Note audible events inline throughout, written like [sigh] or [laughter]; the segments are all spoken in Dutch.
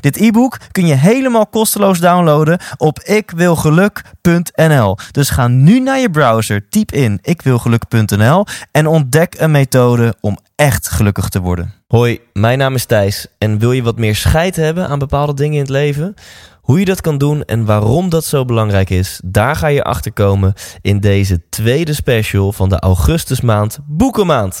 Dit e-book kun je helemaal kosteloos downloaden op ikwilgeluk.nl. Dus ga nu naar je browser, typ in ikwilgeluk.nl en ontdek een methode om echt gelukkig te worden. Hoi, mijn naam is Thijs en wil je wat meer scheid hebben aan bepaalde dingen in het leven? Hoe je dat kan doen en waarom dat zo belangrijk is, daar ga je achter komen in deze tweede special van de augustusmaand Boekenmaand.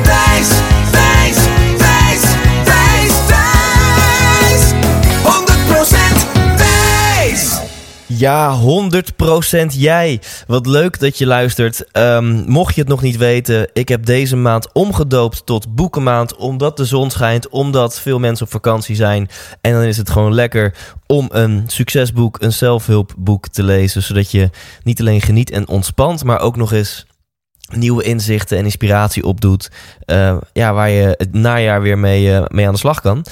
Ja, 100% jij. Wat leuk dat je luistert. Ehm, mocht je het nog niet weten, ik heb deze maand omgedoopt tot boekenmaand. Omdat de zon schijnt, omdat veel mensen op vakantie zijn. En dan is het gewoon lekker om een succesboek, een zelfhulpboek te lezen. Zodat je niet alleen geniet en ontspant, maar ook nog eens nieuwe inzichten en inspiratie opdoet. Uh, ja, waar je het najaar weer mee, uh, mee aan de slag kan.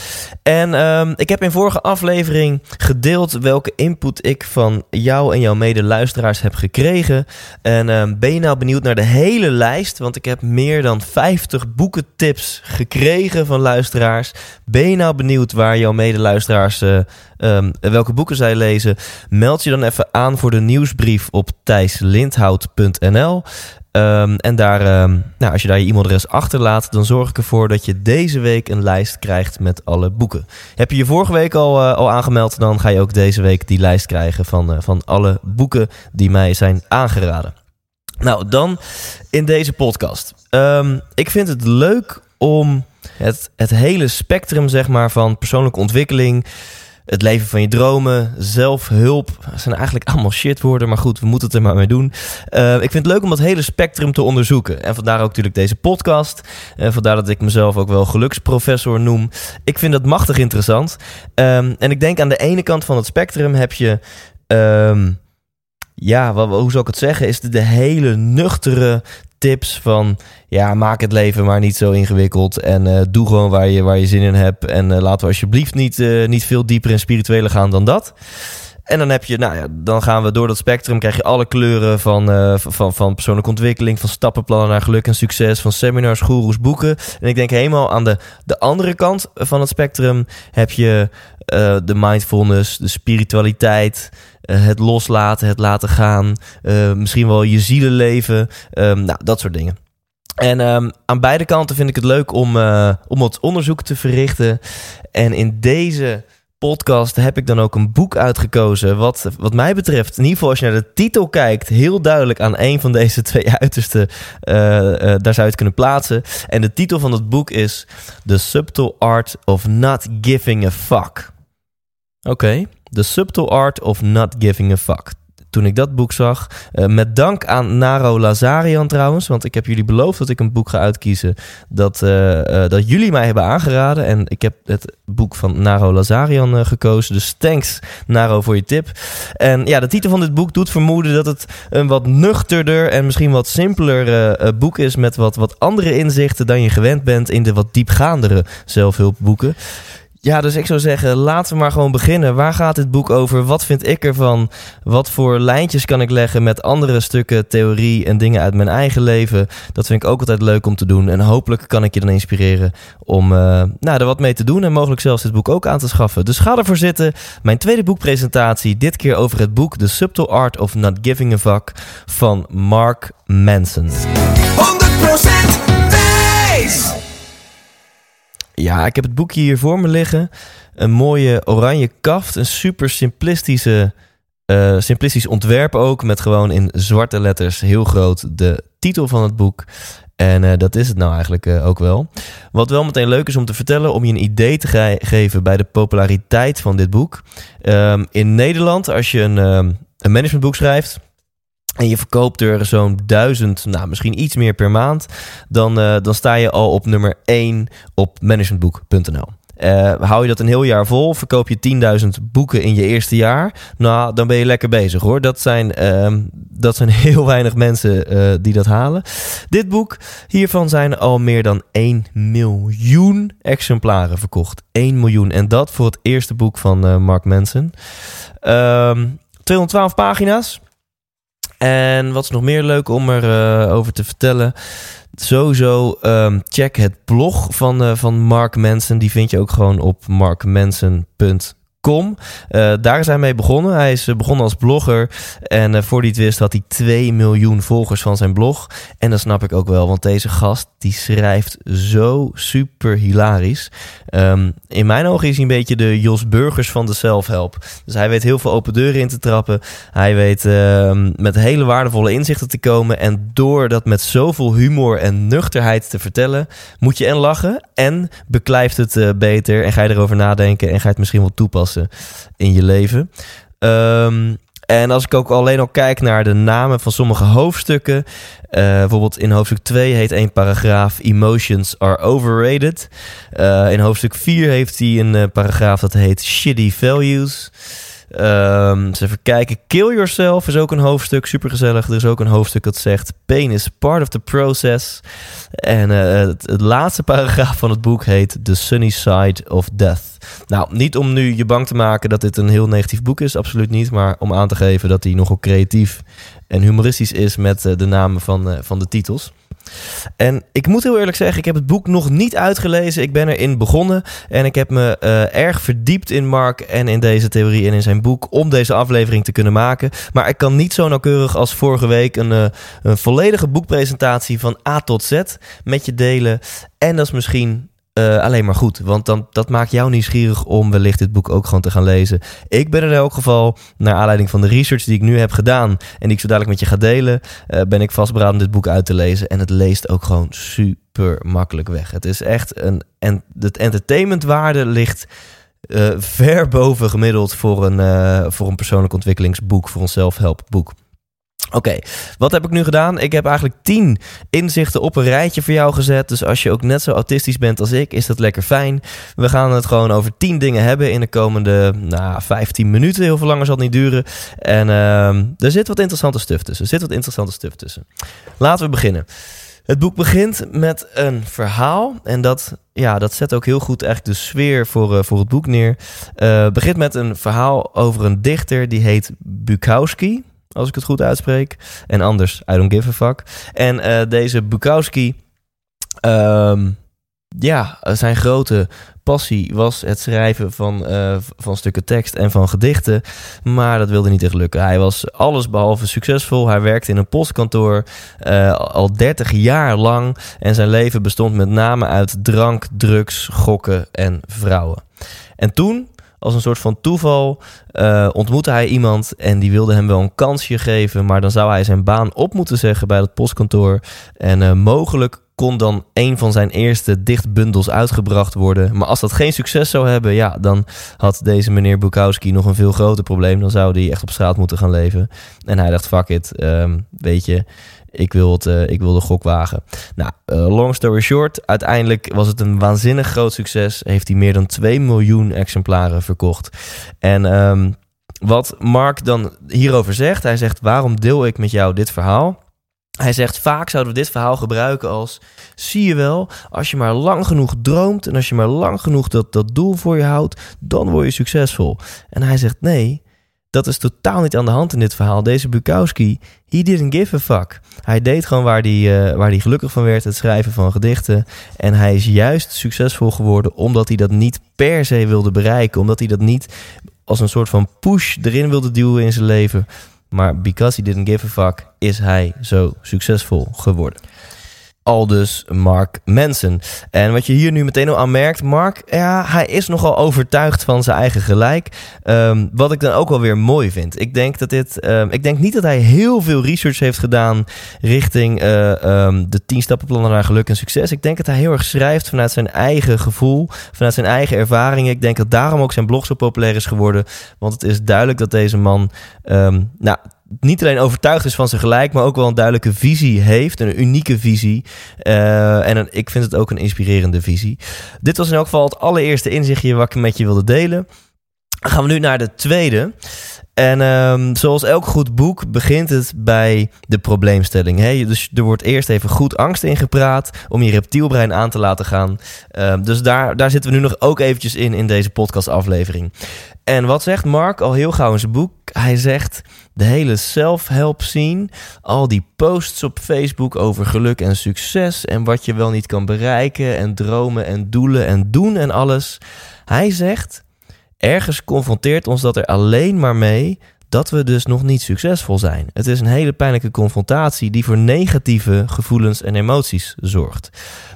En uh, ik heb in vorige aflevering gedeeld welke input ik van jou en jouw mede-luisteraars heb gekregen. En ehm, ben je nou benieuwd naar de hele lijst? Want ik heb meer dan 50 boekentips gekregen van luisteraars. Ben je nou benieuwd waar jouw mede-luisteraars... Um, welke boeken zij lezen? Meld je dan even aan voor de nieuwsbrief op thijslindhout.nl. Um, en daar, um, nou, als je daar je e-mailadres achterlaat, dan zorg ik ervoor dat je deze week een lijst krijgt met alle boeken. Heb je je vorige week al, uh, al aangemeld, dan ga je ook deze week die lijst krijgen van, uh, van alle boeken die mij zijn aangeraden. Nou, dan in deze podcast. Um, ik vind het leuk om het, het hele spectrum zeg maar, van persoonlijke ontwikkeling het leven van je dromen, zelfhulp. Dat zijn eigenlijk allemaal shitwoorden, maar goed, we moeten het er maar mee doen. Uh, ik vind het leuk om dat hele spectrum te onderzoeken. En vandaar ook natuurlijk deze podcast. En vandaar dat ik mezelf ook wel geluksprofessor noem. Ik vind dat machtig interessant. Um, en ik denk aan de ene kant van het spectrum heb je... Um, ja, hoe zou ik het zeggen? Is de hele nuchtere tips van ja, maak het leven maar niet zo ingewikkeld en uh, doe gewoon waar je, waar je zin in hebt en uh, laten we alsjeblieft niet, uh, niet veel dieper in spirituele gaan dan dat. En dan heb je, nou ja, dan gaan we door dat spectrum, krijg je alle kleuren van, van, van persoonlijke ontwikkeling, van stappenplannen naar geluk en succes, van seminars, goeroes, boeken. En ik denk helemaal aan de, de andere kant van het spectrum heb je de mindfulness, de spiritualiteit, het loslaten, het laten gaan, misschien wel je zielenleven, um, nou, dat soort dingen. En um, aan beide kanten vind ik het leuk om, om wat onderzoek te verrichten. En in deze podcast heb ik dan ook een boek uitgekozen. Wat, wat mij betreft, in ieder geval als je naar de titel kijkt, heel duidelijk aan een van deze [laughs] twee uitersten. Uh, uh, daar zou je het kunnen plaatsen. En de titel van het boek is The Subtle Art of Not Giving a Fuck. Oké. The Subtle Art of Not Giving a Fuck toen ik dat boek zag. Uh, met dank aan Naro Lazarian trouwens. Want ik heb jullie beloofd dat ik een boek ga uitkiezen. Dat, uh, uh, dat jullie mij hebben aangeraden. En ik heb het boek van Naro Lazarian gekozen. Dus thanks Naro voor je tip. En ja, de titel van dit boek doet vermoeden dat het een wat nuchterder en misschien wat simpeler boek is. Met wat, wat andere inzichten dan je gewend bent in de wat diepgaandere zelfhulpboeken. Ja, dus ik zou zeggen, laten we maar gewoon beginnen. Waar gaat dit boek over? Wat vind ik ervan? Wat voor lijntjes kan ik leggen met andere stukken theorie en dingen uit mijn eigen leven? Dat vind ik ook altijd leuk om te doen. En hopelijk kan ik je dan inspireren om uh, nou, er wat mee te doen en mogelijk zelfs dit boek ook aan te schaffen. Dus ga ervoor zitten. Mijn tweede boekpresentatie, dit keer over het boek The Subtle Art of Not Giving a Fuck van Mark Manson. 100% Ja, ik heb het boekje hier voor me liggen. Een mooie oranje kaft. Een super simplistische, uh, simplistisch ontwerp ook. Met gewoon in zwarte letters heel groot de titel van het boek. En uh, dat is het nou eigenlijk uh, ook wel. Wat wel meteen leuk is om te vertellen, om je een idee te ge geven bij de populariteit van dit boek. Um, in Nederland, als je een, um, een managementboek schrijft. En je verkoopt er zo'n duizend, nou misschien iets meer per maand. Dan, uh, dan sta je al op nummer 1 op managementboek.nl. Uh, hou je dat een heel jaar vol, verkoop je 10.000 boeken in je eerste jaar. Nou, dan ben je lekker bezig hoor. Dat zijn, uh, dat zijn [laughs] heel weinig mensen uh, die dat halen. Dit boek, hiervan zijn al meer dan 1 miljoen exemplaren verkocht. 1 miljoen. En dat voor het eerste boek van Mark Manson. 212 pagina's. En wat is nog meer leuk om erover over te vertellen? Sowieso um, check het blog van, uh, van Mark Manson. Die vind je ook gewoon op markmanson.com. Com. Uh, daar is hij mee begonnen. Hij is uh, begonnen als blogger. En uh, voor die het wist had hij 2 miljoen volgers van zijn blog. En dat snap ik ook wel, want deze gast die schrijft zo super hilarisch. Um, in mijn ogen is hij een beetje de Jos Burgers van de self-help. Dus hij weet heel veel open deuren in te trappen. Hij weet uh, met hele waardevolle inzichten te komen. En door dat met zoveel humor en nuchterheid te vertellen, moet je en lachen en beklijft het beter. En ga je erover nadenken en ga je het misschien wel toepassen in je leven. Um, en als ik ook alleen al kijk naar de namen van sommige hoofdstukken. Uh, bijvoorbeeld in hoofdstuk 2 heet één paragraaf Emotions are overrated. Uh, in hoofdstuk 4 heeft hij een uh, paragraaf dat heet Shitty Values. Um, eens even kijken. Kill Yourself is ook een hoofdstuk. Super gezellig. Er is ook een hoofdstuk dat zegt: Pain is part of the process. En uh, het, het, laatste paragraaf van het boek heet The Sunny Side of Death. Nou, niet om nu je bang te maken dat dit een heel negatief boek is, absoluut niet. Maar om aan te geven dat hij nogal creatief en humoristisch is met uh, de namen van, uh, van de titels. En ik moet heel eerlijk zeggen, ik heb het boek nog niet uitgelezen. Ik ben erin begonnen en ik heb me erg verdiept in Mark en in deze theorie en in zijn boek om deze aflevering te kunnen maken. Maar ik kan niet zo nauwkeurig als vorige week een, een volledige boekpresentatie van A tot Z met je delen. En dat is misschien uh, alleen maar goed. Want dan, dat maakt jou nieuwsgierig om wellicht dit boek ook gewoon te gaan lezen. Ik ben in elk geval, naar aanleiding van de research die ik nu heb gedaan... en die ik zo dadelijk met je ga delen... Uh, ben ik vastberaden dit boek uit te lezen. En het leest ook gewoon super makkelijk weg. Het is echt een... En het entertainmentwaarde ligt... Uh, ver boven gemiddeld voor een, voor een persoonlijk ontwikkelingsboek, voor een zelfhelpboek. Oké, wat heb ik nu gedaan? Ik heb eigenlijk tien inzichten op een rijtje voor jou gezet. Dus als je ook net zo autistisch bent als ik, is dat lekker fijn. We gaan het gewoon over tien dingen hebben in de komende nou, 15 minuten. Heel veel langer zal het niet duren. En uh, er zit wat interessante stuff tussen. Er zit wat interessante stuff tussen. Laten we beginnen. Het boek begint met een verhaal. En dat, ja, dat zet ook heel goed eigenlijk de sfeer voor, uh, voor het boek neer. Het begint met een verhaal over een dichter die heet Bukowski als ik het goed uitspreek. En anders, I don't give a fuck. En uh, deze Bukowski, um, ja, zijn grote passie was het schrijven van, uh, van stukken tekst en van gedichten. Maar dat wilde niet echt lukken. Hij was alles behalve succesvol. Hij werkte in een postkantoor uh, al 30 jaar lang. En zijn leven bestond met name uit drank, drugs, gokken en vrouwen. En toen, als een soort van toeval uh, ontmoette hij iemand en die wilde hem wel een kansje geven, maar dan zou hij zijn baan op moeten zeggen bij het postkantoor. En uh, mogelijk kon dan een van zijn eerste dichtbundels uitgebracht worden. Maar als dat geen succes zou hebben, ja, dan had deze meneer Bukowski nog een veel groter probleem. Dan zou hij echt op straat moeten gaan leven. En hij dacht, fuck it, um, weet je, ik wil, het, uh, ik wil de gok wagen. Nou, uh, long story short. Uiteindelijk was het een waanzinnig groot succes. Heeft hij meer dan 2 miljoen exemplaren verkocht. En um, wat Mark dan hierover zegt. Hij zegt, waarom deel ik met jou dit verhaal? Hij zegt, vaak zouden we dit verhaal gebruiken als... zie je wel, als je maar lang genoeg droomt... en als je maar lang genoeg dat, dat doel voor je houdt... dan word je succesvol. En hij zegt, nee, dat is totaal niet aan de hand in dit verhaal. Deze Bukowski, he didn't give a fuck. Hij deed gewoon waar hij, uh, waar hij gelukkig van werd, het schrijven van gedichten. En hij is juist succesvol geworden omdat hij dat niet per se wilde bereiken. Omdat hij dat niet als een soort van push erin wilde duwen in zijn leven. Maar because he didn't give a fuck, is hij zo succesvol geworden. Al dus Mark Manson. En wat je hier nu meteen al aan merkt, Mark, ja, hij is nogal overtuigd van zijn eigen gelijk. Ehm, wat ik dan ook wel weer mooi vind. Ik denk dat dit. ehm, ik denk niet dat hij heel veel research heeft gedaan richting eh, ehm, de 10 stappenplannen naar geluk en succes. Ik denk dat hij heel erg schrijft vanuit zijn eigen gevoel, vanuit zijn eigen ervaringen. Ik denk dat daarom ook zijn blog zo populair is geworden. Want het is duidelijk dat deze man. nou, niet alleen overtuigd is van zijn gelijk, maar ook wel een duidelijke visie heeft. Een unieke visie. Eh, en ik vind het ook een inspirerende visie. Dit was in elk geval het allereerste inzichtje wat ik met je wilde delen. Gaan we nu naar de tweede. En ehm, zoals elk goed boek begint het bij de probleemstelling. Hè? Dus er wordt eerst even goed angst ingepraat om je reptielbrein aan te laten gaan. Ehm, dus daar, daar zitten we nu nog ook eventjes in in deze podcastaflevering. En wat zegt Mark al heel gauw in zijn boek? Hij zegt de hele self-help scene, al die posts op Facebook over geluk en succes en wat je wel niet kan bereiken en dromen en doelen en doen en alles. Hij zegt ergens confronteert ons dat er alleen maar mee dat we dus nog niet succesvol zijn. Het is een hele pijnlijke confrontatie die voor negatieve gevoelens en emoties zorgt.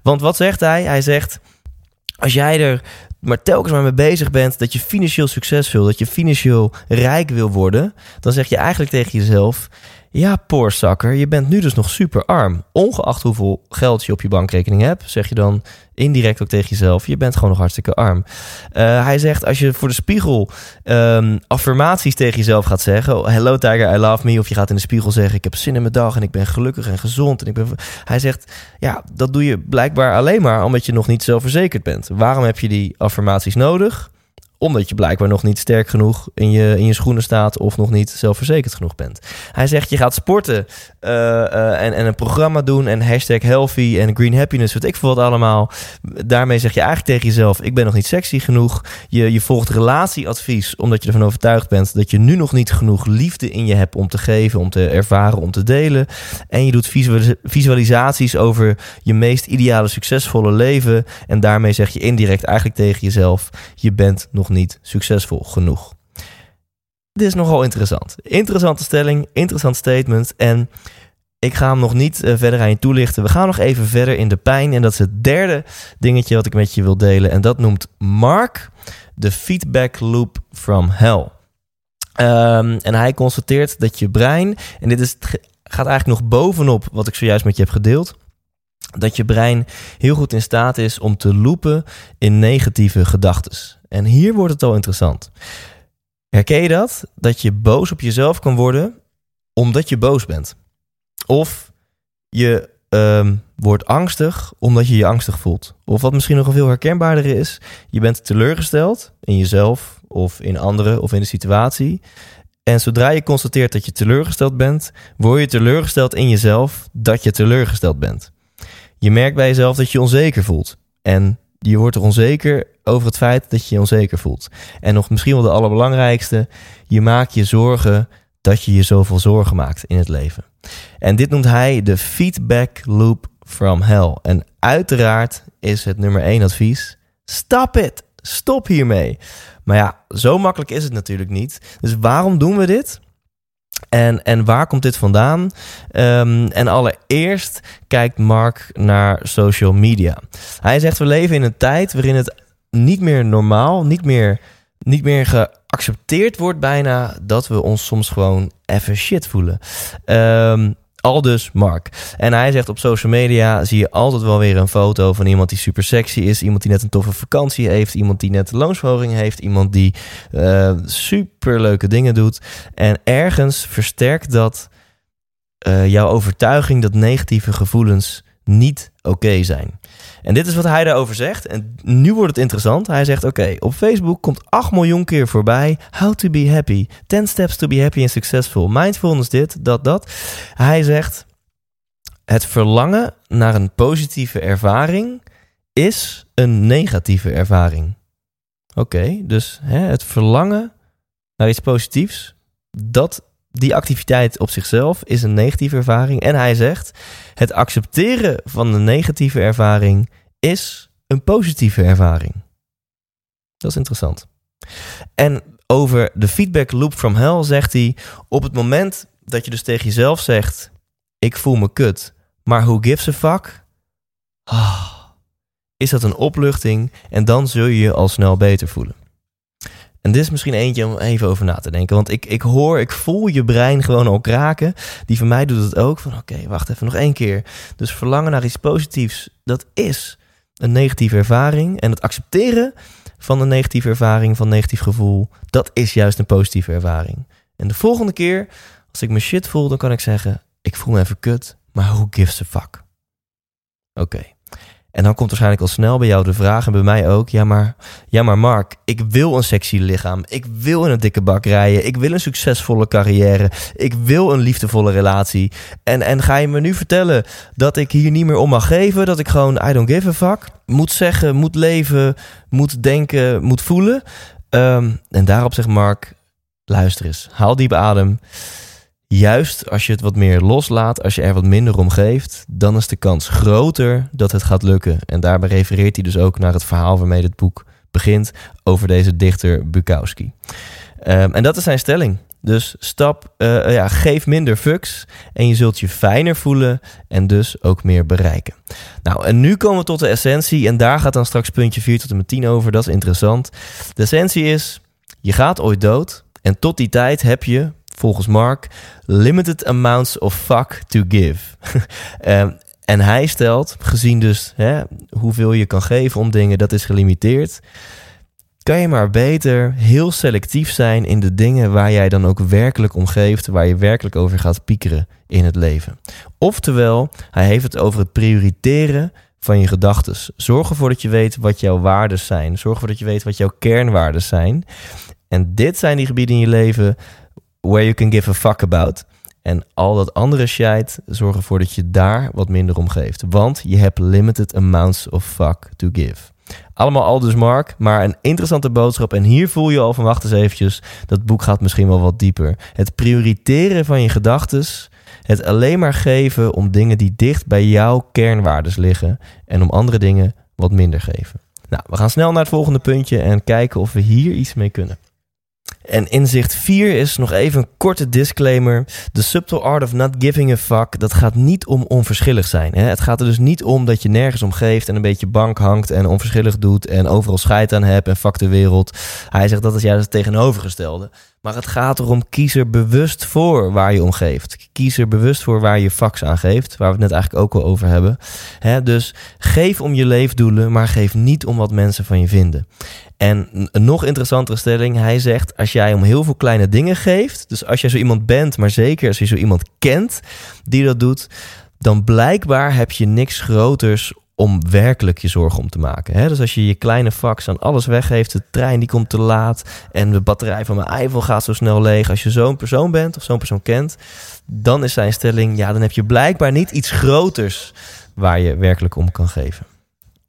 Want wat zegt hij? Hij zegt: als jij er maar telkens maar mee bezig bent dat je financieel succes wil, dat je financieel rijk wil worden, dan zeg je eigenlijk tegen jezelf: ja, poor zakker, je bent nu dus nog super arm. Ongeacht hoeveel geld je op je bankrekening hebt, zeg je dan indirect ook tegen jezelf: je bent gewoon nog hartstikke arm. Uh, hij zegt: als je voor de spiegel um, affirmaties tegen jezelf gaat zeggen: Hello Tiger, I love me. Of je gaat in de spiegel zeggen: Ik heb zin in mijn dag en ik ben gelukkig en gezond. En ik ben... Hij zegt: Ja, dat doe je blijkbaar alleen maar omdat je nog niet zelfverzekerd bent. Waarom heb je die affirmaties nodig? Omdat je blijkbaar nog niet sterk genoeg in je, in je schoenen staat of nog niet zelfverzekerd genoeg bent. Hij zegt je gaat sporten uh, uh, en, en een programma doen en hashtag healthy en green happiness, wat ik voor wat allemaal. Daarmee zeg je eigenlijk tegen jezelf, ik ben nog niet sexy genoeg. Je, je volgt relatieadvies omdat je ervan overtuigd bent dat je nu nog niet genoeg liefde in je hebt om te geven, om te ervaren, om te delen. En je doet visualisaties over je meest ideale succesvolle leven. En daarmee zeg je indirect eigenlijk tegen jezelf, je bent nog niet succesvol genoeg. Dit is nogal interessant. Interessante stelling, interessant statement. En ik ga hem nog niet uh, verder aan je toelichten. We gaan nog even verder in de pijn. En dat is het derde dingetje wat ik met je wil delen. En dat noemt Mark de feedback loop from hell. Um, en hij constateert dat je brein, en dit is, gaat eigenlijk nog bovenop wat ik zojuist met je heb gedeeld, dat je brein heel goed in staat is om te loopen in negatieve gedachten. En hier wordt het al interessant. Herken je dat? Dat je boos op jezelf kan worden omdat je boos bent. Of je um, wordt angstig omdat je je angstig voelt. Of wat misschien nog veel herkenbaarder is, je bent teleurgesteld in jezelf of in anderen of in de situatie. En zodra je constateert dat je teleurgesteld bent, word je teleurgesteld in jezelf dat je teleurgesteld bent. Je merkt bij jezelf dat je onzeker voelt. En je wordt er onzeker over het feit dat je je onzeker voelt. En nog misschien wel de allerbelangrijkste, je maakt je zorgen dat je je zoveel zorgen maakt in het leven. En dit noemt hij de feedback loop from hell. En uiteraard is het nummer één advies: stop it. Stop hiermee. Maar ja, zo makkelijk is het natuurlijk niet. Dus waarom doen we dit? En, en waar komt dit vandaan? Um, en allereerst kijkt Mark naar social media. Hij zegt: We leven in een tijd waarin het niet meer normaal, niet meer, niet meer geaccepteerd wordt, bijna dat we ons soms gewoon even shit voelen. Um, al dus Mark. En hij zegt op social media zie je altijd wel weer een foto van iemand die super sexy is. Iemand die net een toffe vakantie heeft. Iemand die net een loonsverhoging heeft. Iemand die uh, super leuke dingen doet. En ergens versterkt dat uh, jouw overtuiging dat negatieve gevoelens niet oké zijn. En dit is wat hij daarover zegt. En nu wordt het interessant. Hij zegt: Oké, op Facebook komt 8 miljoen keer voorbij. How to be happy. 10 steps to be happy and successful. Mindfulness, dit, dat, dat. Hij zegt: Het verlangen naar een positieve ervaring is een negatieve ervaring. Oké, dus hè, het verlangen naar iets positiefs, dat die activiteit op zichzelf is een negatieve ervaring. En hij zegt: het accepteren van een negatieve ervaring is een positieve ervaring. Dat is interessant. En over de feedback loop from hell zegt hij: op het moment dat je dus tegen jezelf zegt: ik voel me kut, maar who gives a fuck? ah, is dat een opluchting en dan zul je je al snel beter voelen. En dit is misschien eentje om even over na te denken. Want ik, ik hoor, ik voel je brein gewoon al kraken. Die van mij doet het ook. Van oké, wacht even nog één keer. Dus verlangen naar iets positiefs, dat is een negatieve ervaring. En het accepteren van een negatieve ervaring, van een negatief gevoel, dat is juist een positieve ervaring. En de volgende keer, als ik me shit voel, dan kan ik zeggen: ik voel me even kut, maar who gives a fuck? Oké. En dan komt waarschijnlijk al snel bij jou de vraag en bij mij ook: ja maar, ja, maar Mark, ik wil een sexy lichaam. Ik wil in een dikke bak rijden. Ik wil een succesvolle carrière. Ik wil een liefdevolle relatie. En, en ga je me nu vertellen dat ik hier niet meer om mag geven? Dat ik gewoon I don't give a fuck moet zeggen, moet leven, moet denken, moet voelen? Ehm, en daarop zegt Mark: luister eens, haal diep adem juist als je het wat meer loslaat, als je er wat minder om geeft, dan is de kans groter dat het gaat lukken. En daarbij refereert hij dus ook naar het verhaal waarmee het boek begint over deze dichter Bukowski. Um, en dat is zijn stelling. Dus stap, uh, ja, geef minder fucks en je zult je fijner voelen en dus ook meer bereiken. Nou, en nu komen we tot de essentie en daar gaat dan straks puntje 4 tot en met 10 over. Dat is interessant. De essentie is, je gaat ooit dood en tot die tijd heb je volgens Mark, limited amounts of fuck to give. um, [laughs] en hij stelt, gezien dus hè, hoeveel je kan geven om dingen, dat is gelimiteerd. Kan je maar beter heel selectief zijn in de dingen waar jij dan ook werkelijk om geeft, waar je werkelijk over gaat piekeren in het leven. Oftewel, hij heeft het over het prioriteren van je gedachten. Zorg ervoor dat je weet wat jouw waarden zijn. Zorg ervoor dat je weet wat jouw kernwaarden zijn. En dit zijn die gebieden in je leven where you can give a fuck about. En al dat andere shit, zorg ervoor dat je daar wat minder om geeft. Want je hebt limited amounts of fuck to give. Allemaal al dus Mark, maar een interessante boodschap. En hier voel je al van, wacht eens eventjes, dat boek gaat misschien wel wat dieper. Het prioriteren van je gedachten, het alleen maar geven om dingen die dicht bij jouw kernwaardes liggen. En om andere dingen wat minder geven. Nou, we gaan snel naar het volgende puntje en kijken of we hier iets mee kunnen. En inzicht 4 is nog even een korte disclaimer. The subtle art of not giving a fuck, dat gaat niet om onverschillig zijn. Hè? Het gaat er dus niet om dat je nergens om geeft en een beetje bank hangt en onverschillig doet en overal scheid aan hebt en fuck de wereld. Hij zegt dat is juist het tegenovergestelde. Maar het gaat erom, kies er bewust voor waar je om geeft. Kies er bewust voor waar je fax aan geeft, waar we het net eigenlijk ook al over hebben. dus geef om je leefdoelen, maar geef niet om wat mensen van je vinden. En een nog interessantere stelling, hij zegt, als jij om heel veel kleine dingen geeft, dus als jij zo iemand bent, maar zeker als je zo iemand kent die dat doet, dan blijkbaar heb je niks groters om werkelijk je zorgen om te maken. Hè? Dus als je je kleine fax aan alles weggeeft, de trein die komt te laat en de batterij van mijn iPhone gaat zo snel leeg. Als je zo'n persoon bent of zo'n persoon kent, dan is zijn stelling, ja, dan heb je blijkbaar niet iets groters waar je werkelijk om kan geven.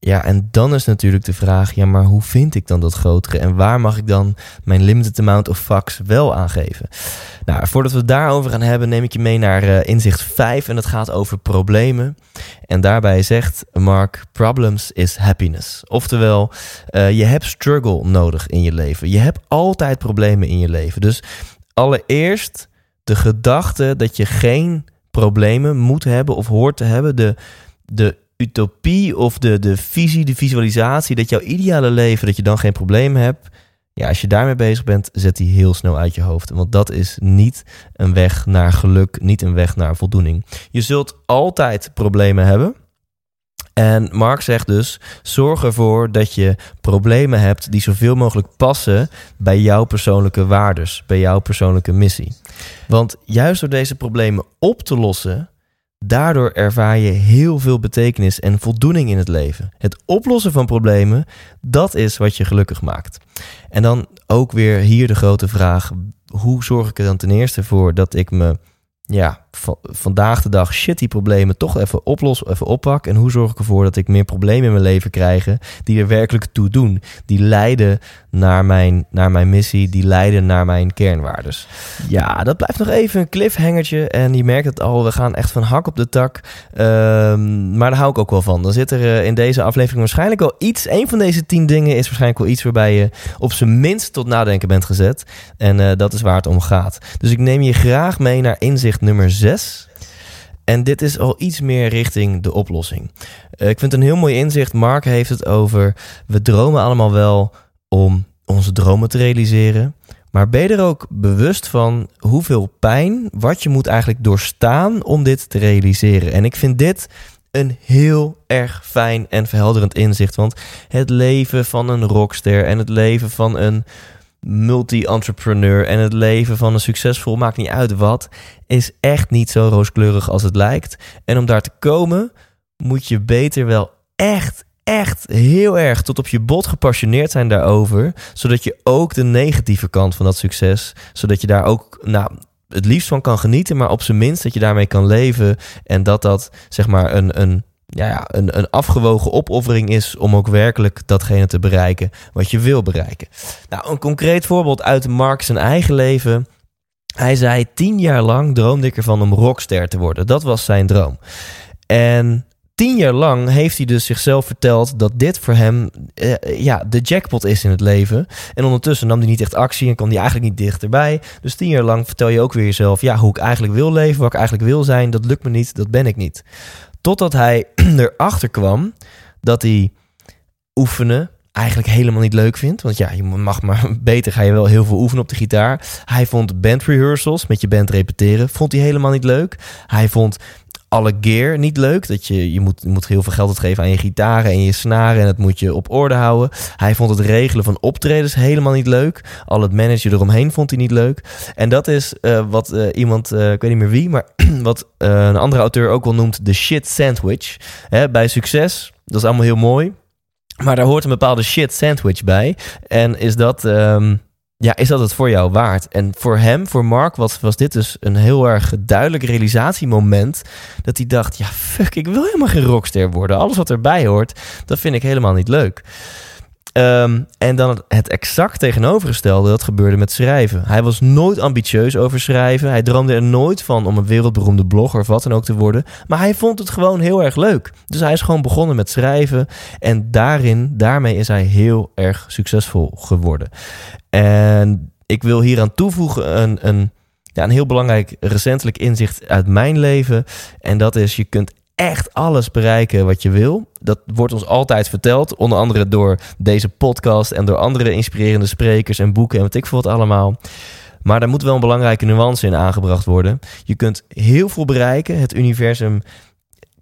Ja, en dan is natuurlijk de vraag, ja, maar hoe vind ik dan dat grotere? En waar mag ik dan mijn limited amount of fax wel aangeven? Nou, voordat we het daarover gaan hebben, neem ik je mee naar uh, inzicht 5 en dat gaat over problemen. En daarbij zegt Mark, problems is happiness. Oftewel, uh, je hebt struggle nodig in je leven. Je hebt altijd problemen in je leven. Dus allereerst de gedachte dat je geen problemen moet hebben of hoort te hebben, de, de utopie of de, de visie, de visualisatie dat jouw ideale leven, dat je dan geen probleem hebt. Ja, als je daarmee bezig bent, zet die heel snel uit je hoofd. Want dat is niet een weg naar geluk, niet een weg naar voldoening. Je zult altijd problemen hebben. En Mark zegt dus: zorg ervoor dat je problemen hebt die zoveel mogelijk passen bij jouw persoonlijke waardes, bij jouw persoonlijke missie. Want juist door deze problemen op te lossen, Daardoor ervaar je heel veel betekenis en voldoening in het leven. Het oplossen van problemen, dat is wat je gelukkig maakt. En dan ook weer hier de grote vraag: hoe zorg ik er dan ten eerste voor dat ik me ja, vandaag de dag shitty problemen toch even oplos, even oppak. En hoe zorg ik ervoor dat ik meer problemen in mijn leven krijg die er werkelijk toe doen. Die leiden naar mijn, naar mijn missie, die leiden naar mijn kernwaardes. Ja, dat blijft nog even een cliffhangertje. En je merkt het al, we gaan echt van hak op de tak. Ehm, maar daar hou ik ook wel van. Dan zit er eh, in deze aflevering waarschijnlijk wel iets. Een van deze tien dingen is waarschijnlijk wel iets waarbij je op zijn minst tot nadenken bent gezet. En uh, dat is waar het om gaat. Dus ik neem je graag mee naar inzicht nummer 6. En dit is al iets meer richting de oplossing. Eh, ik vind het een heel mooi inzicht. Mark heeft het over. We dromen allemaal wel om onze dromen te realiseren. Maar ben je er ook bewust van hoeveel pijn, wat je moet eigenlijk doorstaan om dit te realiseren? En ik vind dit een heel erg fijn en verhelderend inzicht. Want het leven van een rockster en het leven van een multi-entrepreneur en het leven van een succesvol, maakt niet uit wat, is echt niet zo rooskleurig als het lijkt. En om daar te komen, moet je beter wel echt, echt heel erg tot op je bot gepassioneerd zijn daarover, zodat je ook de negatieve kant van dat succes, zodat je daar ook, nou, het liefst van kan genieten, maar op zijn minst dat je daarmee kan leven en dat dat zeg maar een, een ja, ja, een, een afgewogen opoffering is om ook werkelijk datgene te bereiken wat je wil bereiken. Nou, een concreet voorbeeld uit Mark zijn eigen leven. Hij zei tien jaar lang droomde ik ervan om rockster te worden. Dat was zijn droom. En tien jaar lang heeft hij dus zichzelf verteld dat dit voor hem eh, ja, de jackpot is in het leven. En ondertussen nam hij niet echt actie en kwam hij eigenlijk niet dichterbij. Dus tien jaar lang vertel je ook weer jezelf, ja, hoe ik eigenlijk wil leven, wat ik eigenlijk wil zijn, dat lukt me niet, dat ben ik niet. Totdat hij [clears throat] erachter kwam dat hij oefenen eigenlijk helemaal niet leuk vindt. Want ja, je mag maar [laughs] beter ga je wel heel veel oefenen op de gitaar. Hij vond band rehearsals met je band repeteren, vond hij helemaal niet leuk. Hij vond alle gear niet leuk. Dat je, je, moet, moet heel veel geld uitgeven aan je gitaren en je snaren. En dat moet je op orde houden. Hij vond het regelen van optredens helemaal niet leuk. Al het managen eromheen vond hij niet leuk. En dat is uh, wat uh, iemand, uh, ik weet niet meer wie, maar [clears throat] wat een andere auteur ook wel noemt de shit sandwich. Bij succes, dat is allemaal heel mooi. Maar daar hoort een bepaalde shit sandwich bij. En is dat. Um, ja, is dat het voor jou waard? En voor hem, voor Mark, was, was dit dus een heel erg duidelijk realisatiemoment. Dat hij dacht, ja fuck, ik wil helemaal geen rockster worden. Alles wat erbij hoort, dat vind ik helemaal niet leuk. Um, en dan het exact tegenovergestelde, dat gebeurde met schrijven. Hij was nooit ambitieus over schrijven. Hij droomde er nooit van om een wereldberoemde blogger of wat dan ook te worden. Maar hij vond het gewoon heel erg leuk. Dus hij is gewoon begonnen met schrijven. En daarin, daarmee is hij heel erg succesvol geworden. En ik wil hieraan toevoegen een, een, ja, een heel belangrijk recentelijk inzicht uit mijn leven. En dat is, je kunt echt alles bereiken wat je wil. Dat wordt ons altijd verteld, onder andere door deze podcast en door andere inspirerende sprekers en boeken en wat ik voor het allemaal. Maar daar moet wel een belangrijke nuance in aangebracht worden. Je kunt heel veel bereiken. Het universum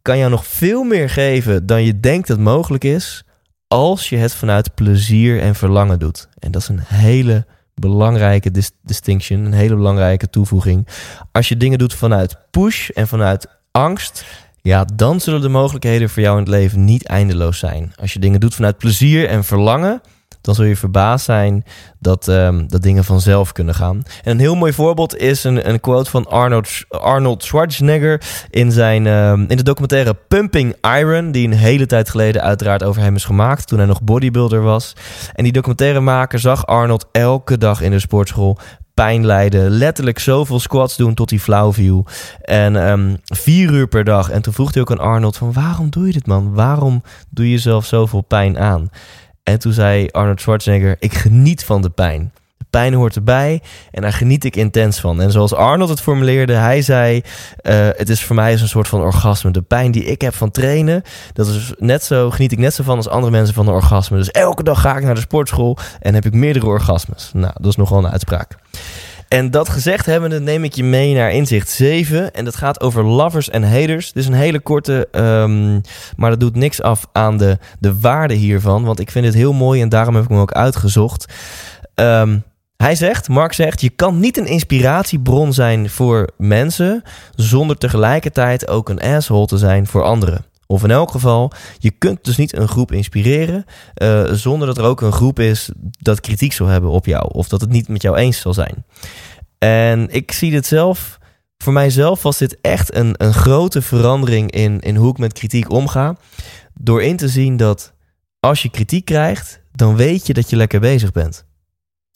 kan jou nog veel meer geven dan je denkt dat mogelijk is, als je het vanuit plezier en verlangen doet. En dat is een hele belangrijke distinction, een hele belangrijke toevoeging. Als je dingen doet vanuit push en vanuit angst, ja, dan zullen de mogelijkheden voor jou in het leven niet eindeloos zijn. Als je dingen doet vanuit plezier en verlangen, dan zul je verbaasd zijn dat, um, dat dingen vanzelf kunnen gaan. En een heel mooi voorbeeld is een, een quote van Arnold, Arnold Schwarzenegger in, zijn, um, in de documentaire Pumping Iron, die een hele tijd geleden uiteraard over hem is gemaakt, toen hij nog bodybuilder was. En die documentairemaker zag Arnold elke dag in de sportschool pijn lijden. Letterlijk zoveel squats doen tot hij flauw viel. En um, vier uur per dag. En toen vroeg hij ook aan Arnold van waarom doe je dit man? Waarom doe je jezelf zoveel pijn aan? En toen zei Arnold Schwarzenegger, ik geniet van de pijn. Pijn hoort erbij en daar geniet ik intens van. En zoals Arnold het formuleerde, hij zei, uh, het is voor mij een soort van orgasme. De pijn die ik heb van trainen, dat is net zo, geniet ik net zo van als andere mensen van een orgasme. Dus elke dag ga ik naar de sportschool en heb ik meerdere orgasmes. Nou, dat is nogal een uitspraak. En dat gezegd hebbende neem ik je mee naar inzicht 7. En dat gaat over lovers en haters. Dit is een hele korte, um, maar dat doet niks af aan de, de waarde hiervan. Want ik vind het heel mooi en daarom heb ik hem ook uitgezocht. Um, hij zegt, Mark zegt, je kan niet een inspiratiebron zijn voor mensen zonder tegelijkertijd ook een asshole te zijn voor anderen. Of in elk geval, je kunt dus niet een groep inspireren uh, zonder dat er ook een groep is dat kritiek zal hebben op jou. Of dat het niet met jou eens zal zijn. En ik zie dit zelf, voor mijzelf was dit echt een, een grote verandering in, in hoe ik met kritiek omga. Door in te zien dat als je kritiek krijgt, dan weet je dat je lekker bezig bent.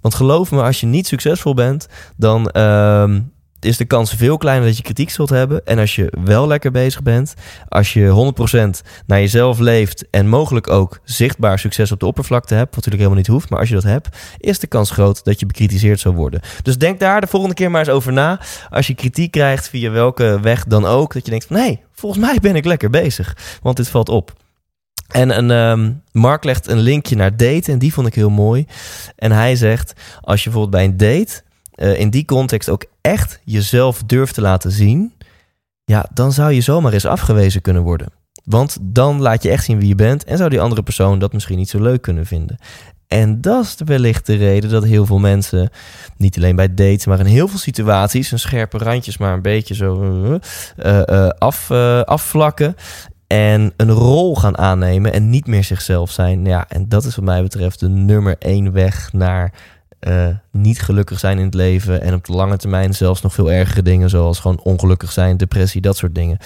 Want geloof me, als je niet succesvol bent, dan, uh, is de kans veel kleiner dat je kritiek zult hebben. En als je wel lekker bezig bent, als je 100% naar jezelf leeft en mogelijk ook zichtbaar succes op de oppervlakte hebt, wat natuurlijk helemaal niet hoeft, maar als je dat hebt, is de kans groot dat je bekritiseerd zal worden. Dus denk daar de volgende keer maar eens over na. Als je kritiek krijgt via welke weg dan ook, dat je denkt van nee, volgens mij ben ik lekker bezig, want dit valt op. En een, ehm, Mark legt een linkje naar daten en die vond ik heel mooi. En hij zegt, als je bijvoorbeeld bij een date uh, in die context ook echt jezelf durft te laten zien, ja, dan zou je zomaar eens afgewezen kunnen worden. Want dan laat je echt zien wie je bent en zou die andere persoon dat misschien niet zo leuk kunnen vinden. En dat is wellicht de reden dat heel veel mensen, niet alleen bij dates, maar in heel veel situaties, een scherpe randjes maar een beetje zo uh, uh, af, afvlakken en een rol gaan aannemen en niet meer zichzelf zijn. Ja, en dat is wat mij betreft de nummer één weg naar uh, niet gelukkig zijn in het leven. En op de lange termijn zelfs nog veel ergere dingen, zoals gewoon ongelukkig zijn, depressie, dat soort dingen.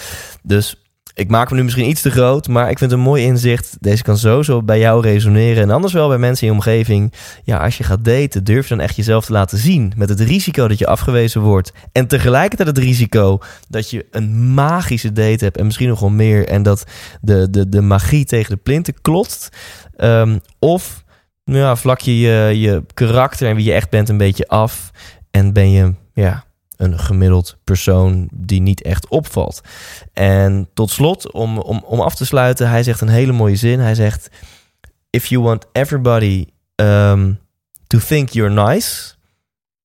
Dus ik maak me nu misschien iets te groot, maar ik vind het een mooi inzicht. Deze kan sowieso bij jou resoneren. En anders wel bij mensen in je omgeving. Ja, als je gaat daten, durf dan echt jezelf te laten zien. Met het risico dat je afgewezen wordt. En tegelijkertijd het risico dat je een magische date hebt. En misschien nog wel meer. En dat de, de, de magie tegen de plinten klotst. Um, of ja, vlak je, je je karakter en wie je echt bent een beetje af. En ben je ja, een gemiddeld persoon die niet echt opvalt. En tot slot, om, om, om af te sluiten, hij zegt een hele mooie zin. Hij zegt: If you want everybody um, to think you're nice,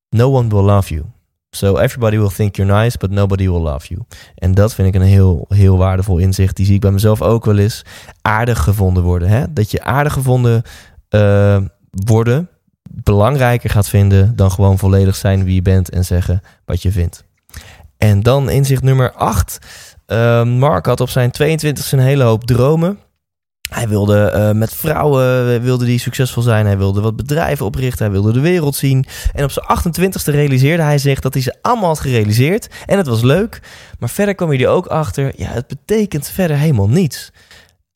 no one will love you. So everybody will think you're nice, but nobody will love you. En dat vind ik een heel, heel waardevol inzicht. Die zie ik bij mezelf ook wel eens. Aardig gevonden worden. Hè? Dat je aardig gevonden uh, worden belangrijker gaat vinden dan gewoon volledig zijn wie je bent en zeggen wat je vindt. En dan inzicht nummer 8. Uh, Mark had op zijn 22 een hele hoop dromen. Hij wilde uh, met vrouwen eh, wilde die succesvol zijn. Hij wilde wat bedrijven oprichten. Hij wilde de wereld zien. En op zijn 28ste realiseerde hij zich dat hij ze allemaal had gerealiseerd. En het was leuk. Maar verder kwam hij er ook achter. Ja, het betekent verder helemaal niets.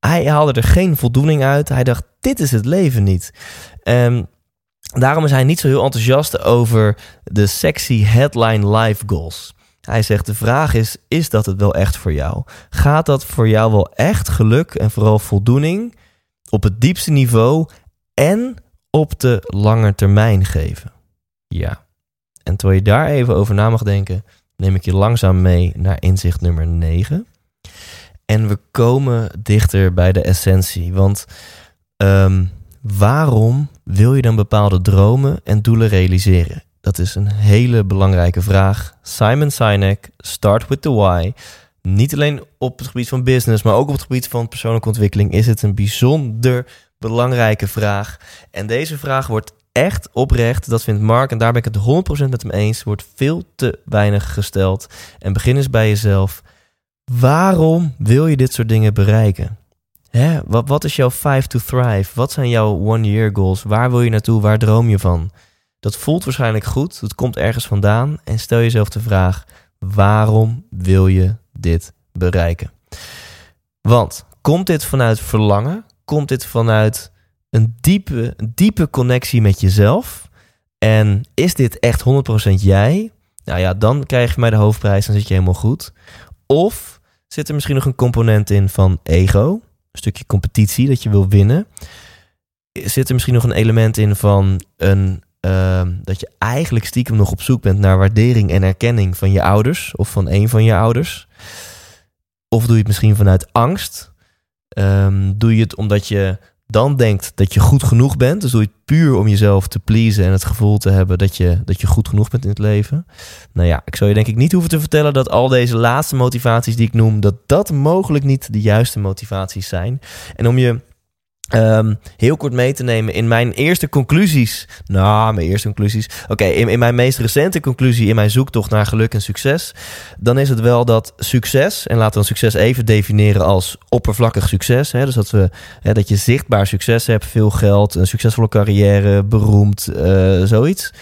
Hij haalde er geen voldoening uit. Hij dacht: dit is het leven niet. Um, Daarom is hij niet zo heel enthousiast over de sexy headline life goals. Hij zegt: De vraag is: is dat het wel echt voor jou? Gaat dat voor jou wel echt geluk en vooral voldoening op het diepste niveau en op de lange termijn geven? Ja. En terwijl je daar even over na mag denken, neem ik je langzaam mee naar inzicht nummer 9. En we komen dichter bij de essentie. Want um, waarom wil je dan bepaalde dromen en doelen realiseren? Dat is een hele belangrijke vraag. Simon Sinek, Start with the Why. Niet alleen op het gebied van business, maar ook op het gebied van persoonlijke ontwikkeling is het een bijzonder belangrijke vraag. En deze vraag wordt echt oprecht, dat vindt Mark, en daar ben ik het 100% met hem eens, wordt veel te weinig gesteld. En begin eens bij jezelf. Waarom wil je dit soort dingen bereiken? Hè? Wat, wat is jouw five to thrive? Wat zijn jouw one-year goals? Waar wil je naartoe? Waar droom je van? Dat voelt waarschijnlijk goed. Dat komt ergens vandaan. En stel jezelf de vraag: waarom wil je dit bereiken? Want komt dit vanuit verlangen? Komt dit vanuit een diepe, diepe connectie met jezelf? En is dit echt 100% jij? Nou ja, dan krijg je mij de hoofdprijs, dan zit je helemaal goed. Of zit er misschien nog een component in van ego? Stukje competitie, dat je wil winnen. Zit er misschien nog een element in van een, uh, dat je eigenlijk stiekem nog op zoek bent naar waardering en erkenning van je ouders of van een van je ouders? Of doe je het misschien vanuit angst? Um, doe je het omdat je dan denkt dat je goed genoeg bent. Dus doe je het puur om jezelf te pleasen en het gevoel te hebben dat je, dat je goed genoeg bent in het leven. Nou ja, ik zou je denk ik niet hoeven te vertellen dat al deze laatste motivaties die ik noem, dat dat mogelijk niet de juiste motivaties zijn. En om je Um, heel kort mee te nemen in mijn eerste conclusies. Nou, mijn eerste conclusies. Oké, in, in mijn meest recente conclusie in mijn zoektocht naar geluk en succes. Dan is het wel dat succes, en laten we succes even definiëren als oppervlakkig succes. Hè, dus dat, we, hè, dat je zichtbaar succes hebt, veel geld, een succesvolle carrière, beroemd, uh, zoiets.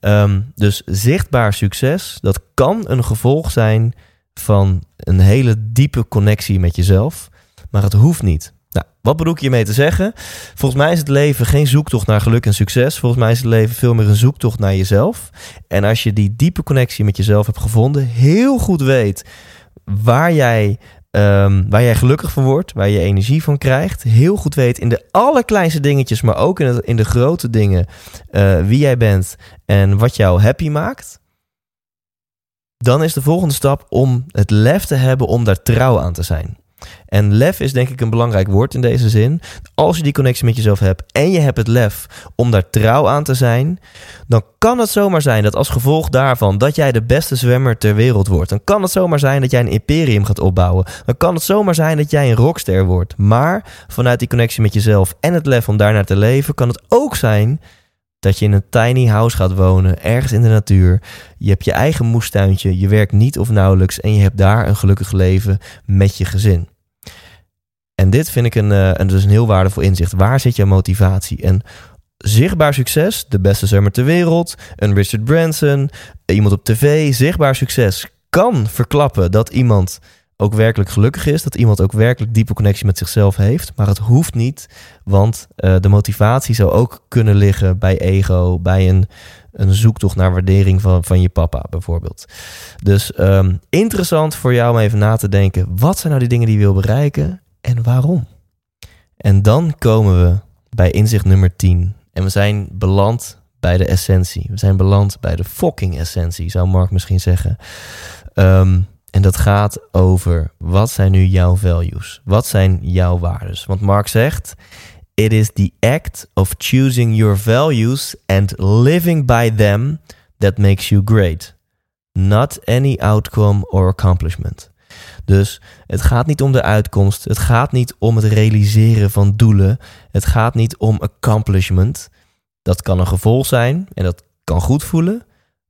Um, dus zichtbaar succes, dat kan een gevolg zijn van een hele diepe connectie met jezelf. Maar het hoeft niet. Wat bedoel ik hiermee te zeggen? Volgens mij is het leven geen zoektocht naar geluk en succes. Volgens mij is het leven veel meer een zoektocht naar jezelf. En als je die diepe connectie met jezelf hebt gevonden, heel goed weet waar jij, ehm, waar jij gelukkig van wordt, waar je energie van krijgt, heel goed weet in de allerkleinste dingetjes, maar ook in, in de grote dingen, uh, wie jij bent en wat jou happy maakt. Dan is de volgende stap om het lef te hebben om daar trouw aan te zijn. En lef is denk ik een belangrijk woord in deze zin. Als je die connectie met jezelf hebt en je hebt het lef om daar trouw aan te zijn, dan kan het zomaar zijn dat als gevolg daarvan dat jij de beste zwemmer ter wereld wordt. Dan kan het zomaar zijn dat jij een imperium gaat opbouwen. Dan kan het zomaar zijn dat jij een rockster wordt. Maar vanuit die connectie met jezelf en het lef om daarnaar te leven, kan het ook zijn dat je in een tiny house gaat wonen, ergens in de natuur. Je hebt je eigen moestuintje, je werkt niet of nauwelijks en je hebt daar een gelukkig leven met je gezin. En dit vind ik een, een, dus een heel waardevol inzicht. Waar zit je motivatie? En zichtbaar succes, de beste zwemmer ter wereld, een Richard Branson, iemand op tv, zichtbaar succes kan verklappen dat iemand ook werkelijk gelukkig is. Dat iemand ook werkelijk diepe connectie met zichzelf heeft. Maar het hoeft niet, want uh, de motivatie zou ook kunnen liggen bij ego, bij een, een zoektocht naar waardering van, van je papa bijvoorbeeld. Dus um, interessant voor jou om even na te denken. Wat zijn nou die dingen die je wil bereiken en waarom? En dan komen we bij inzicht nummer 10. En we zijn beland bij de essentie. We zijn beland bij de fucking essentie, zou Mark misschien zeggen. Um, en dat gaat over wat zijn nu jouw values? Wat zijn jouw waardes? Want Mark zegt: It is the act of choosing your values and living by them that makes you great. Not any outcome or accomplishment. Dus het gaat niet om de uitkomst. Het gaat niet om het realiseren van doelen. Het gaat niet om accomplishment. Dat kan een gevolg zijn en dat kan goed voelen.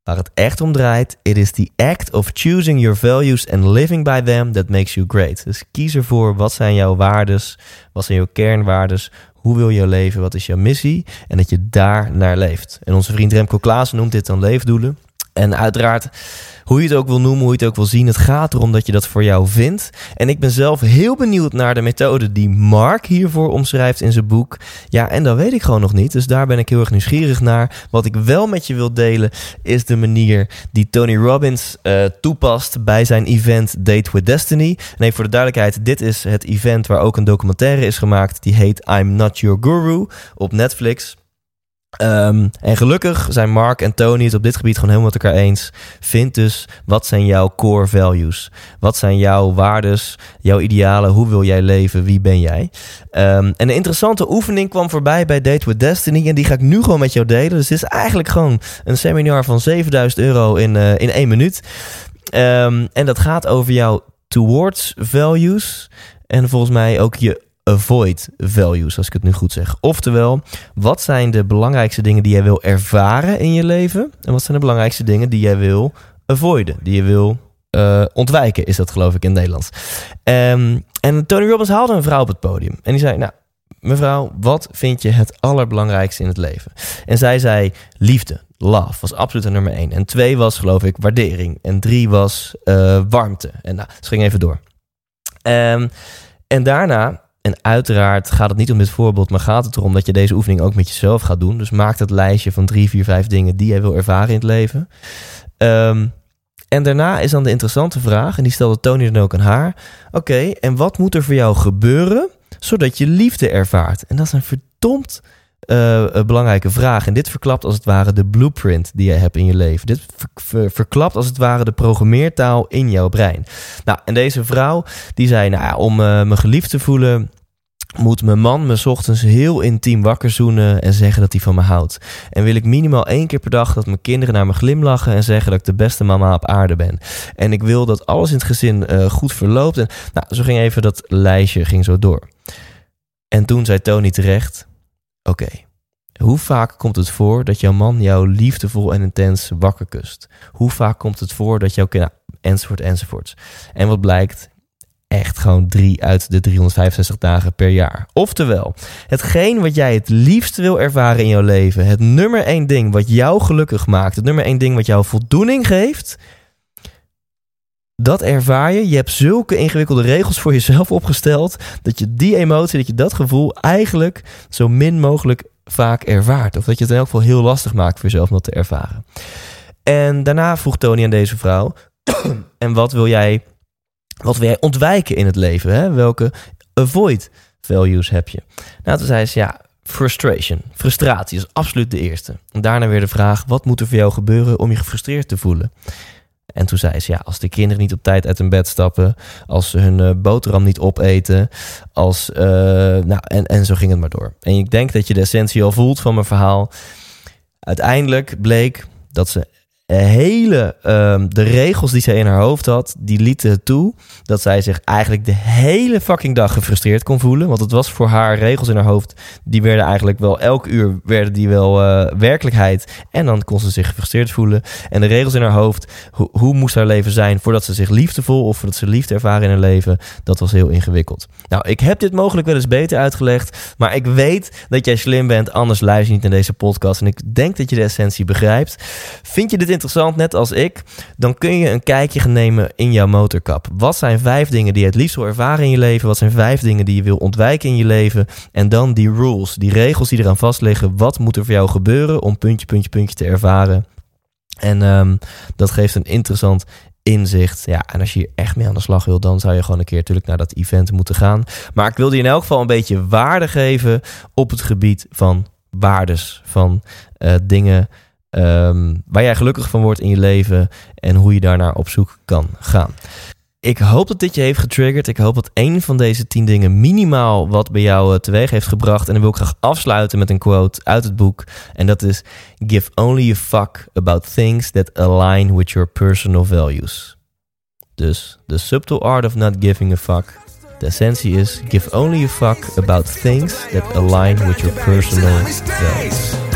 Waar het echt om draait, it is the act of choosing your values and living by them that makes you great. Dus kies ervoor, wat zijn jouw waardes, wat zijn jouw kernwaardes, hoe wil je leven, wat is jouw missie en dat je daar naar leeft. En onze vriend Remco Klaassen noemt dit dan leefdoelen. En uiteraard hoe je het ook wil noemen, hoe je het ook wil zien. Het gaat erom dat je dat voor jou vindt. En ik ben zelf heel benieuwd naar de methode die Mark hiervoor omschrijft in zijn boek. Ja, en dat weet ik gewoon nog niet. Dus daar ben ik heel erg nieuwsgierig naar. Wat ik wel met je wil delen, is de manier die Tony Robbins uh, toepast bij zijn event Date with Destiny. En even voor de duidelijkheid, dit is het event waar ook een documentaire is gemaakt. Die heet I'm Not Your Guru op Netflix. Um, en gelukkig zijn Mark en Tony het op dit gebied gewoon helemaal met elkaar eens. Vind dus wat zijn jouw core values? Wat zijn jouw waardes, jouw idealen? Hoe wil jij leven? Wie ben jij? Um, en een interessante oefening kwam voorbij bij Date with Destiny. En die ga ik nu gewoon met jou delen. Dus dit is eigenlijk gewoon een seminar van 7000 euro in, uh, in één minuut. Um, en dat gaat over jouw towards values. En volgens mij ook je avoid values, als ik het nu goed zeg. Oftewel, wat zijn de belangrijkste dingen die jij wil ervaren in je leven? En wat zijn de belangrijkste dingen die jij wil avoiden, die je wil uh, ontwijken, is dat geloof ik in het Nederlands. Um, en Tony Robbins haalde een vrouw op het podium. En die zei, nou, mevrouw, wat vind je het allerbelangrijkste in het leven? En zij zei, liefde, love, was absoluut nummer één. En twee was, geloof ik, waardering. En drie was uh, warmte. En nou, ze ging even door. Um, en daarna en uiteraard gaat het niet om dit voorbeeld, maar gaat het erom dat je deze oefening ook met jezelf gaat doen. Dus maak het lijstje van drie, vier, vijf dingen die jij wil ervaren in het leven. Um, en daarna is dan de interessante vraag, en die stelde Tony dan ook aan haar. Oké, en wat moet er voor jou gebeuren zodat je liefde ervaart? En dat is een verdomd uh, belangrijke vraag. En dit verklapt als het ware de blueprint die je hebt in je leven. Dit ver verklapt als het ware de programmeertaal in jouw brein. Nou, en deze vrouw die zei, nou om uh, me geliefd te voelen moet mijn man me ochtends heel intiem wakker zoenen en zeggen dat hij van me houdt. En wil ik minimaal één keer per dag dat mijn kinderen naar me glimlachen en zeggen dat ik de beste mama op aarde ben. En ik wil dat alles in het gezin uh, goed verloopt. En nou, zo ging even dat lijstje ging zo door. En toen zei Tony terecht: Oké, hoe vaak komt het voor dat jouw man jou liefdevol en intens wakker kust? Hoe vaak komt het voor dat jouw kind. enzovoort, enzovoort. En wat blijkt? Echt gewoon drie uit de 365 dagen per jaar. Oftewel, hetgeen wat jij het liefst wil ervaren in jouw leven, het nummer één ding wat jou gelukkig maakt, het nummer één ding wat jou voldoening geeft, dat ervaar je. Je hebt zulke ingewikkelde regels voor jezelf opgesteld. Dat je die emotie, dat je dat gevoel eigenlijk zo min mogelijk vaak ervaart. Of dat je het in elk geval heel lastig maakt voor jezelf om dat te ervaren. En daarna vroeg Tony aan deze vrouw: [coughs] En wat wil jij, wat wil jij ontwijken in het leven? Hè? Welke avoid values heb je? Nou, toen zei ze ja. Frustration. Frustratie is absoluut de eerste. En daarna weer de vraag: wat moet er voor jou gebeuren om je gefrustreerd te voelen? En toen zei ze, ja, als de kinderen niet op tijd uit hun bed stappen, als ze hun uh, boterham niet opeten, als, uh, nou, en, en zo ging het maar door. En ik denk dat je de essentie al voelt van mijn verhaal. Uiteindelijk bleek dat ze hele, um, de regels die zij in haar hoofd had, die lieten toe dat zij zich eigenlijk de hele fucking dag gefrustreerd kon voelen. Want het was voor haar regels in haar hoofd, die werden eigenlijk wel elk uur werden die wel uh, werkelijkheid. En dan kon ze zich gefrustreerd voelen. En de regels in haar hoofd, ho hoe moest haar leven zijn voordat ze zich liefdevol of voordat ze liefde ervaren in haar leven, dat was heel ingewikkeld. Nou, ik heb dit mogelijk wel eens beter uitgelegd, maar ik weet dat jij slim bent, anders luister je niet naar deze podcast. En ik denk dat je de essentie begrijpt. Vind je dit interessant, net als ik, dan kun je een kijkje nemen in jouw motorkap. Wat zijn vijf dingen die je het liefst wil ervaren in je leven? Wat zijn vijf dingen die je wil ontwijken in je leven? En dan die rules, die regels die eraan vastliggen. Wat moet er voor jou gebeuren om puntje, puntje, puntje te ervaren? En um, dat geeft een interessant inzicht. Ja, en als je hier echt mee aan de slag wil, dan zou je gewoon een keer natuurlijk naar dat event moeten gaan. Maar ik wilde je in elk geval een beetje waarde geven op het gebied van waardes, van uh, dingen um, waar jij gelukkig van wordt in je leven en hoe je daarnaar op zoek kan gaan. Ik hoop dat dit je heeft getriggerd. Ik hoop dat één van deze tien dingen minimaal wat bij jou uh, teweeg heeft gebracht. En dan wil ik graag afsluiten met een quote uit het boek. En dat is: Give only a fuck about things that align with your personal values. Dus the subtle art of not giving a fuck. De essentie is: give only a fuck about things that align with your personal values.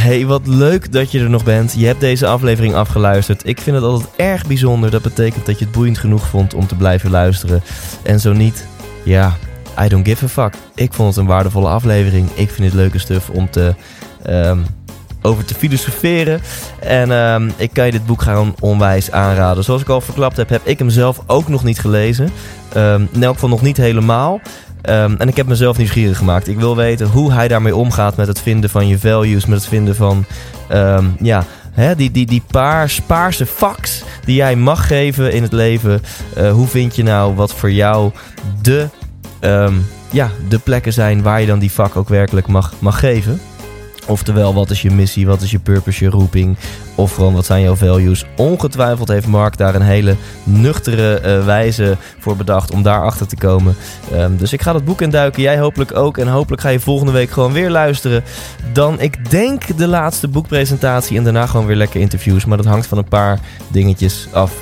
Hey, wat leuk dat je er nog bent. Je hebt deze aflevering afgeluisterd. Ik vind het altijd erg bijzonder. Dat betekent dat je het boeiend genoeg vond om te blijven luisteren. En zo niet, ja, I don't give a fuck. Ik vond het een waardevolle aflevering. Ik vind het leuke stuff om te, um, over te filosoferen. En um, ik kan je dit boek gaan onwijs aanraden. Zoals ik al verklapt heb, heb ik hem zelf ook nog niet gelezen. Um, in elk geval nog niet helemaal. Um, en ik heb mezelf nieuwsgierig gemaakt. Ik wil weten hoe hij daarmee omgaat met het vinden van je values, met het vinden van um, ja, hè, die, die, die paar spaarse facts die jij mag geven in het leven. Uh, hoe vind je nou wat voor jou de, um, ja, de plekken zijn waar je dan die vak ook werkelijk mag, mag geven? Oftewel, wat is je missie, wat is je purpose, je roeping? Of gewoon, wat zijn jouw values? Ongetwijfeld heeft Mark daar een hele nuchtere uh, wijze voor bedacht om daarachter te komen. Um, dus ik ga dat boek induiken, jij hopelijk ook. En hopelijk ga je volgende week gewoon weer luisteren. Dan, ik denk, de laatste boekpresentatie en daarna gewoon weer lekker interviews. Maar dat hangt van een paar dingetjes af.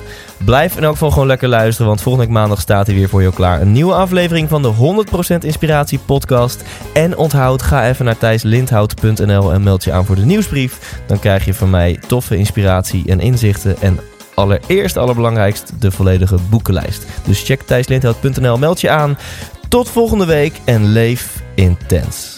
Blijf in elk geval gewoon lekker luisteren, want volgende week maandag staat hij weer voor je klaar. Een nieuwe aflevering van de 100% Inspiratie podcast. En onthoud, ga even naar thijslindhout.nl en meld je aan voor de nieuwsbrief. Dan krijg je van mij toffe inspiratie en inzichten en allereerst allerbelangrijkst de volledige boekenlijst. Dus check thijslindhout.nl, meld je aan. Tot volgende week en leef intens.